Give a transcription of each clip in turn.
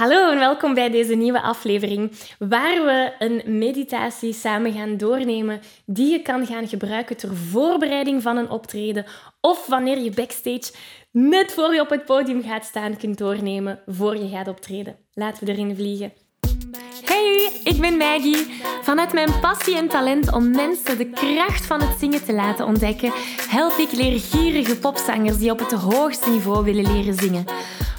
Hallo en welkom bij deze nieuwe aflevering, waar we een meditatie samen gaan doornemen die je kan gaan gebruiken ter voorbereiding van een optreden of wanneer je backstage net voor je op het podium gaat staan kunt doornemen voor je gaat optreden. Laten we erin vliegen. Hey, ik ben Maggie. Vanuit mijn passie en talent om mensen de kracht van het zingen te laten ontdekken, help ik leergierige popzangers die op het hoogste niveau willen leren zingen.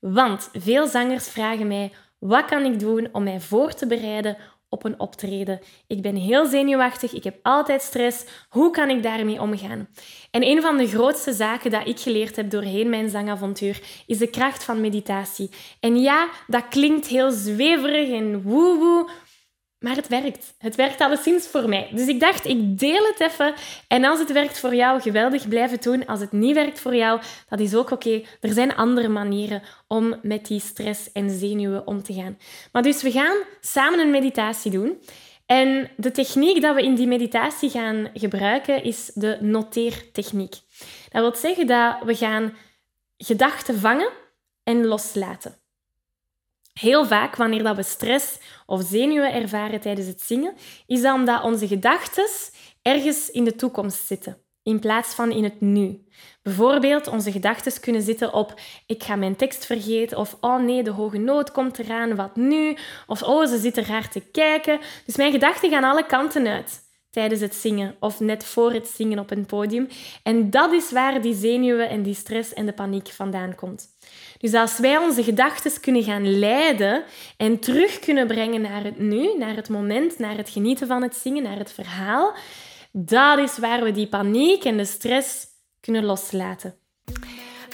Want veel zangers vragen mij: wat kan ik doen om mij voor te bereiden op een optreden? Ik ben heel zenuwachtig, ik heb altijd stress. Hoe kan ik daarmee omgaan? En een van de grootste zaken dat ik geleerd heb doorheen mijn zangavontuur is de kracht van meditatie. En ja, dat klinkt heel zweverig en woe-woe, maar het werkt. Het werkt alleszins voor mij. Dus ik dacht, ik deel het even. En als het werkt voor jou, geweldig blijven doen. Als het niet werkt voor jou, dat is ook oké. Er zijn andere manieren om met die stress en zenuwen om te gaan. Maar dus we gaan samen een meditatie doen. En de techniek dat we in die meditatie gaan gebruiken is de noteertechniek. Dat wil zeggen dat we gaan gedachten vangen en loslaten. Heel vaak, wanneer dat we stress of zenuwen ervaren tijdens het zingen, is dat onze gedachten ergens in de toekomst zitten, in plaats van in het nu. Bijvoorbeeld, onze gedachten kunnen zitten op ik ga mijn tekst vergeten, of oh nee, de hoge noot komt eraan, wat nu? Of oh, ze zitten raar te kijken. Dus mijn gedachten gaan alle kanten uit tijdens het zingen of net voor het zingen op een podium. En dat is waar die zenuwen en die stress en de paniek vandaan komt. Dus als wij onze gedachten kunnen gaan leiden en terug kunnen brengen naar het nu, naar het moment, naar het genieten van het zingen, naar het verhaal, dat is waar we die paniek en de stress kunnen loslaten.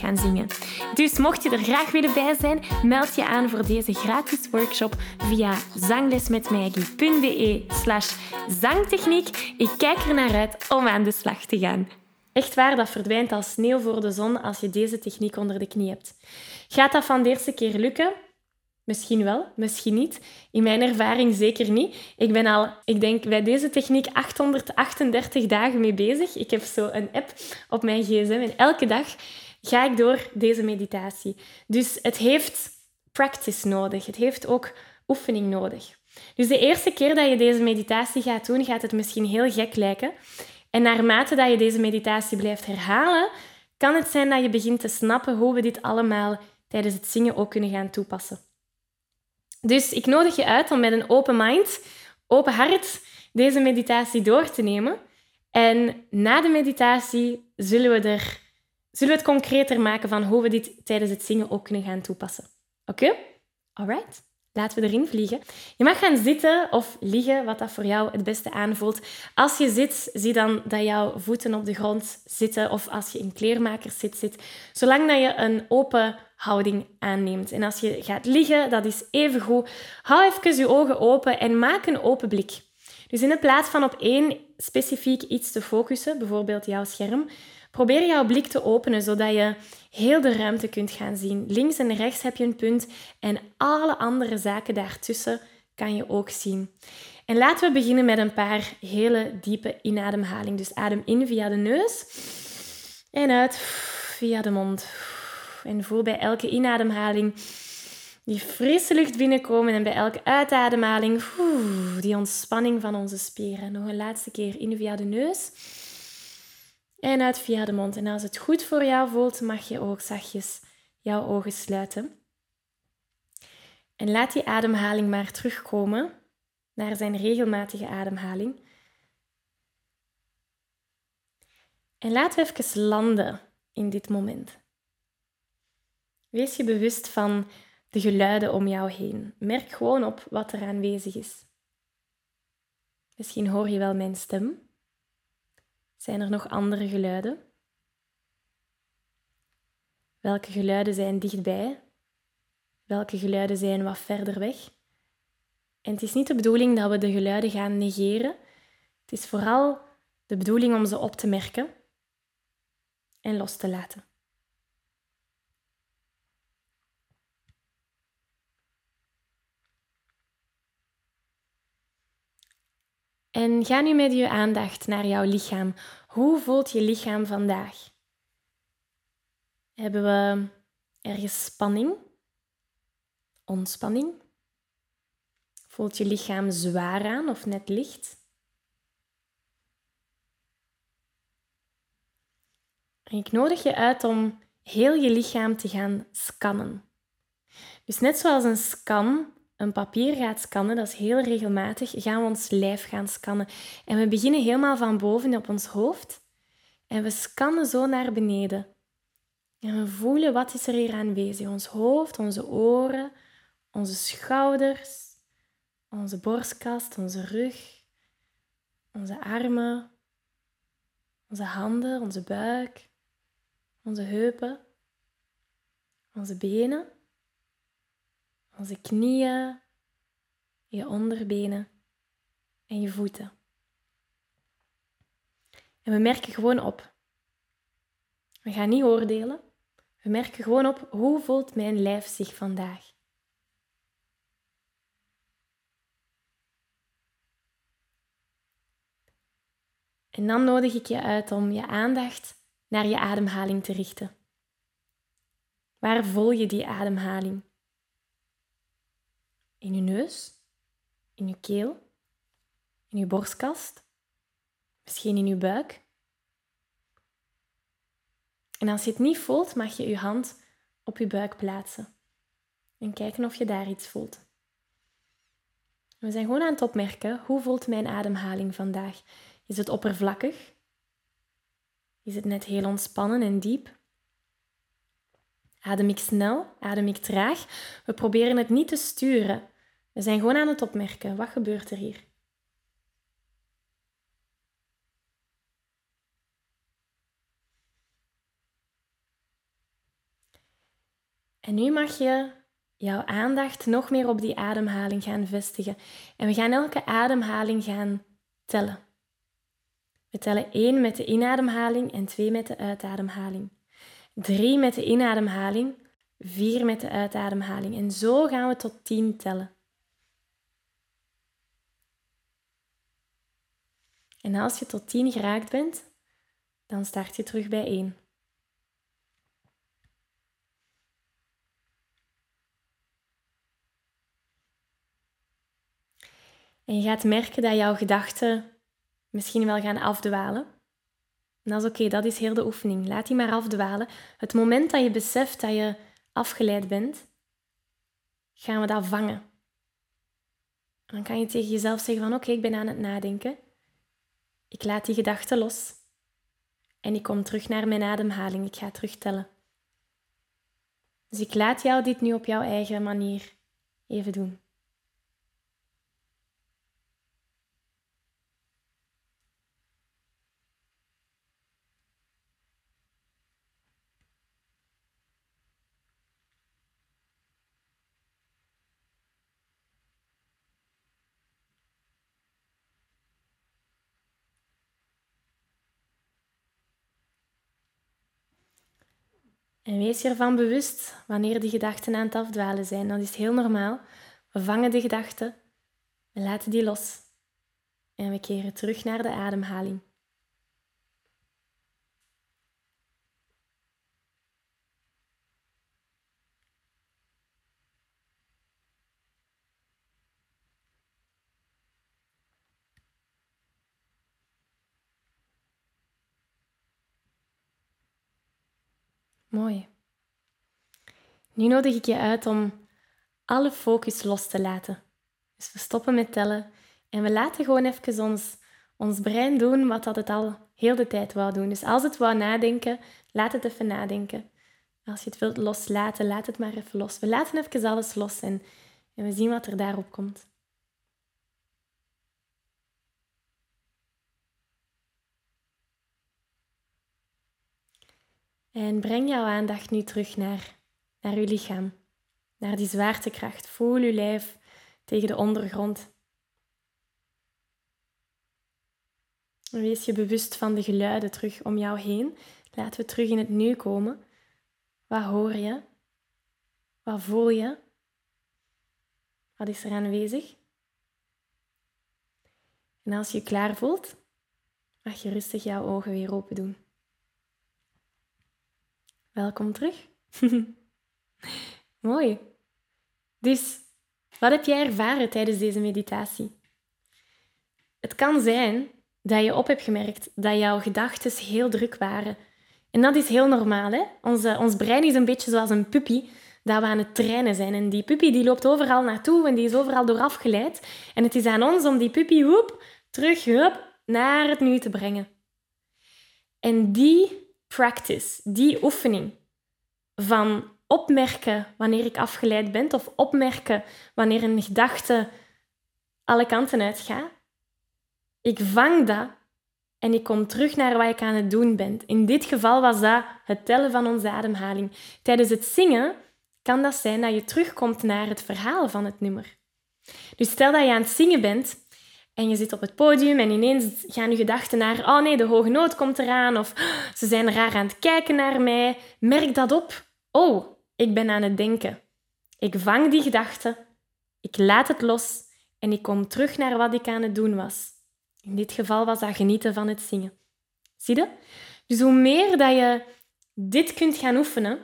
gaan zingen. Dus mocht je er graag willen bij zijn, meld je aan voor deze gratis workshop via zanglesmetmaggie.be slash zangtechniek. Ik kijk er naar uit om aan de slag te gaan. Echt waar, dat verdwijnt als sneeuw voor de zon als je deze techniek onder de knie hebt. Gaat dat van de eerste keer lukken? Misschien wel, misschien niet. In mijn ervaring zeker niet. Ik ben al, ik denk, bij deze techniek 838 dagen mee bezig. Ik heb zo een app op mijn gsm en elke dag ga ik door deze meditatie. Dus het heeft practice nodig. Het heeft ook oefening nodig. Dus de eerste keer dat je deze meditatie gaat doen, gaat het misschien heel gek lijken. En naarmate dat je deze meditatie blijft herhalen, kan het zijn dat je begint te snappen hoe we dit allemaal tijdens het zingen ook kunnen gaan toepassen. Dus ik nodig je uit om met een open mind open hart deze meditatie door te nemen. En na de meditatie zullen we, er, zullen we het concreter maken van hoe we dit tijdens het zingen ook kunnen gaan toepassen. Oké? Okay? Alright. Laten we erin vliegen. Je mag gaan zitten of liggen, wat dat voor jou het beste aanvoelt. Als je zit, zie dan dat jouw voeten op de grond zitten of als je in kleermakers zit, zit. Zolang dat je een open houding aanneemt. En als je gaat liggen, dat is even goed. Hou even je ogen open en maak een open blik. Dus in plaats van op één specifiek iets te focussen, bijvoorbeeld jouw scherm, probeer jouw blik te openen zodat je heel de ruimte kunt gaan zien. Links en rechts heb je een punt en alle andere zaken daartussen kan je ook zien. En laten we beginnen met een paar hele diepe inademhaling. Dus adem in via de neus en uit via de mond. En voel bij elke inademhaling die frisse lucht binnenkomen en bij elke uitademhaling die ontspanning van onze spieren. Nog een laatste keer in via de neus en uit via de mond. En als het goed voor jou voelt, mag je ook zachtjes jouw ogen sluiten. En laat die ademhaling maar terugkomen naar zijn regelmatige ademhaling. En we even landen in dit moment. Wees je bewust van de geluiden om jou heen. Merk gewoon op wat er aanwezig is. Misschien hoor je wel mijn stem. Zijn er nog andere geluiden? Welke geluiden zijn dichtbij? Welke geluiden zijn wat verder weg? En het is niet de bedoeling dat we de geluiden gaan negeren. Het is vooral de bedoeling om ze op te merken en los te laten. En ga nu met je aandacht naar jouw lichaam. Hoe voelt je lichaam vandaag? Hebben we ergens spanning? Ontspanning? Voelt je lichaam zwaar aan of net licht? En ik nodig je uit om heel je lichaam te gaan scannen. Dus net zoals een scan een papier gaat scannen, dat is heel regelmatig, gaan we ons lijf gaan scannen. En we beginnen helemaal van boven op ons hoofd en we scannen zo naar beneden. En we voelen wat is er hier aanwezig. Ons hoofd, onze oren, onze schouders, onze borstkast, onze rug, onze armen, onze handen, onze buik, onze heupen, onze benen onze knieën, je onderbenen en je voeten. En we merken gewoon op. We gaan niet oordelen. We merken gewoon op hoe voelt mijn lijf zich vandaag. En dan nodig ik je uit om je aandacht naar je ademhaling te richten. Waar voel je die ademhaling? In je neus, in je keel, in je borstkast, misschien in je buik. En als je het niet voelt, mag je je hand op je buik plaatsen en kijken of je daar iets voelt. We zijn gewoon aan het opmerken, hoe voelt mijn ademhaling vandaag? Is het oppervlakkig? Is het net heel ontspannen en diep? Adem ik snel? Adem ik traag? We proberen het niet te sturen. We zijn gewoon aan het opmerken. Wat gebeurt er hier? En nu mag je jouw aandacht nog meer op die ademhaling gaan vestigen. En we gaan elke ademhaling gaan tellen. We tellen 1 met de inademhaling en 2 met de uitademhaling. 3 met de inademhaling, 4 met de uitademhaling. En zo gaan we tot 10 tellen. En als je tot 10 geraakt bent, dan start je terug bij 1. En je gaat merken dat jouw gedachten misschien wel gaan afdwalen. En dat is oké, dat is heel de oefening. Laat die maar afdwalen. Het moment dat je beseft dat je afgeleid bent, gaan we dat vangen. dan kan je tegen jezelf zeggen van oké, ik ben aan het nadenken. Ik laat die gedachten los. En ik kom terug naar mijn ademhaling. Ik ga terugtellen. Dus ik laat jou dit nu op jouw eigen manier even doen. En wees je ervan bewust wanneer die gedachten aan het afdwalen zijn. Dat is heel normaal. We vangen de gedachten, we laten die los en we keren terug naar de ademhaling. Mooi. Nu nodig ik je uit om alle focus los te laten. Dus we stoppen met tellen en we laten gewoon even ons, ons brein doen wat dat het al heel de tijd wou doen. Dus als het wou nadenken, laat het even nadenken. Als je het wilt loslaten, laat het maar even los. We laten even alles los en, en we zien wat er daarop komt. En breng jouw aandacht nu terug naar, naar uw lichaam, naar die zwaartekracht. Voel uw lijf tegen de ondergrond. wees je bewust van de geluiden terug om jou heen. Laten we terug in het nu komen. Wat hoor je? Wat voel je? Wat is er aanwezig? En als je je klaar voelt, mag je rustig jouw ogen weer open doen. Welkom terug. Mooi. Dus, wat heb jij ervaren tijdens deze meditatie? Het kan zijn dat je op hebt gemerkt dat jouw gedachten heel druk waren. En dat is heel normaal. Hè? Onze, ons brein is een beetje zoals een puppy dat we aan het trainen zijn. En die puppy die loopt overal naartoe en die is overal door afgeleid. En het is aan ons om die puppy hoep, terug hoep, naar het nu te brengen. En die practice, die oefening van opmerken wanneer ik afgeleid ben of opmerken wanneer een gedachte alle kanten uitgaat. Ik vang dat en ik kom terug naar wat ik aan het doen ben. In dit geval was dat het tellen van onze ademhaling. Tijdens het zingen kan dat zijn dat je terugkomt naar het verhaal van het nummer. Dus stel dat je aan het zingen bent en je zit op het podium en ineens gaan je gedachten naar, oh nee, de hoge noot komt eraan, of ze zijn raar aan het kijken naar mij. Merk dat op. Oh, ik ben aan het denken. Ik vang die gedachte, ik laat het los en ik kom terug naar wat ik aan het doen was. In dit geval was dat genieten van het zingen. Zie je? Dus hoe meer dat je dit kunt gaan oefenen,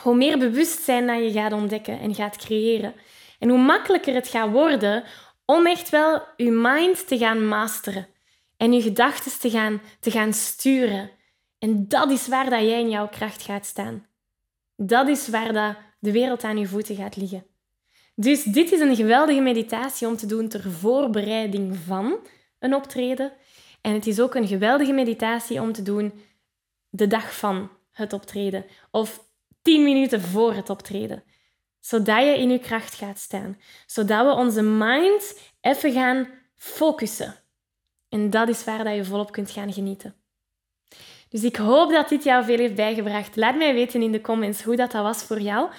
hoe meer bewustzijn dat je gaat ontdekken en gaat creëren. En hoe makkelijker het gaat worden om echt wel je mind te gaan masteren en je gedachten te gaan, te gaan sturen. En dat is waar dat jij in jouw kracht gaat staan. Dat is waar dat de wereld aan je voeten gaat liggen. Dus dit is een geweldige meditatie om te doen ter voorbereiding van een optreden. En het is ook een geweldige meditatie om te doen de dag van het optreden of tien minuten voor het optreden zodat je in je kracht gaat staan. Zodat we onze mind even gaan focussen. En dat is waar dat je volop kunt gaan genieten. Dus ik hoop dat dit jou veel heeft bijgebracht. Laat mij weten in de comments hoe dat, dat was voor jou.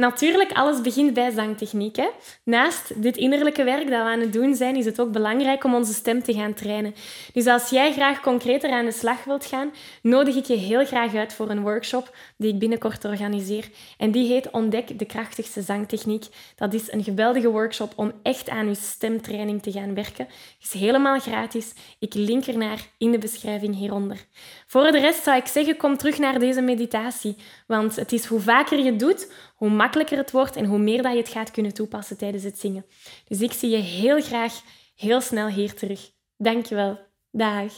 Natuurlijk, alles begint bij zangtechniek. Hè? Naast dit innerlijke werk dat we aan het doen zijn, is het ook belangrijk om onze stem te gaan trainen. Dus als jij graag concreter aan de slag wilt gaan, nodig ik je heel graag uit voor een workshop die ik binnenkort organiseer. En die heet Ontdek de krachtigste zangtechniek. Dat is een geweldige workshop om echt aan je stemtraining te gaan werken. Het is helemaal gratis. Ik link ernaar in de beschrijving hieronder. Voor de rest zou ik zeggen, kom terug naar deze meditatie. Want het is hoe vaker je doet, hoe makkelijker het wordt en hoe meer dat je het gaat kunnen toepassen tijdens het zingen. Dus ik zie je heel graag heel snel hier terug. Dankjewel. Dag.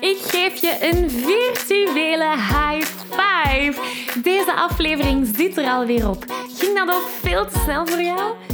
Ik geef je een virtuele high five. Deze aflevering zit er alweer op. Ging dat ook veel te snel voor jou?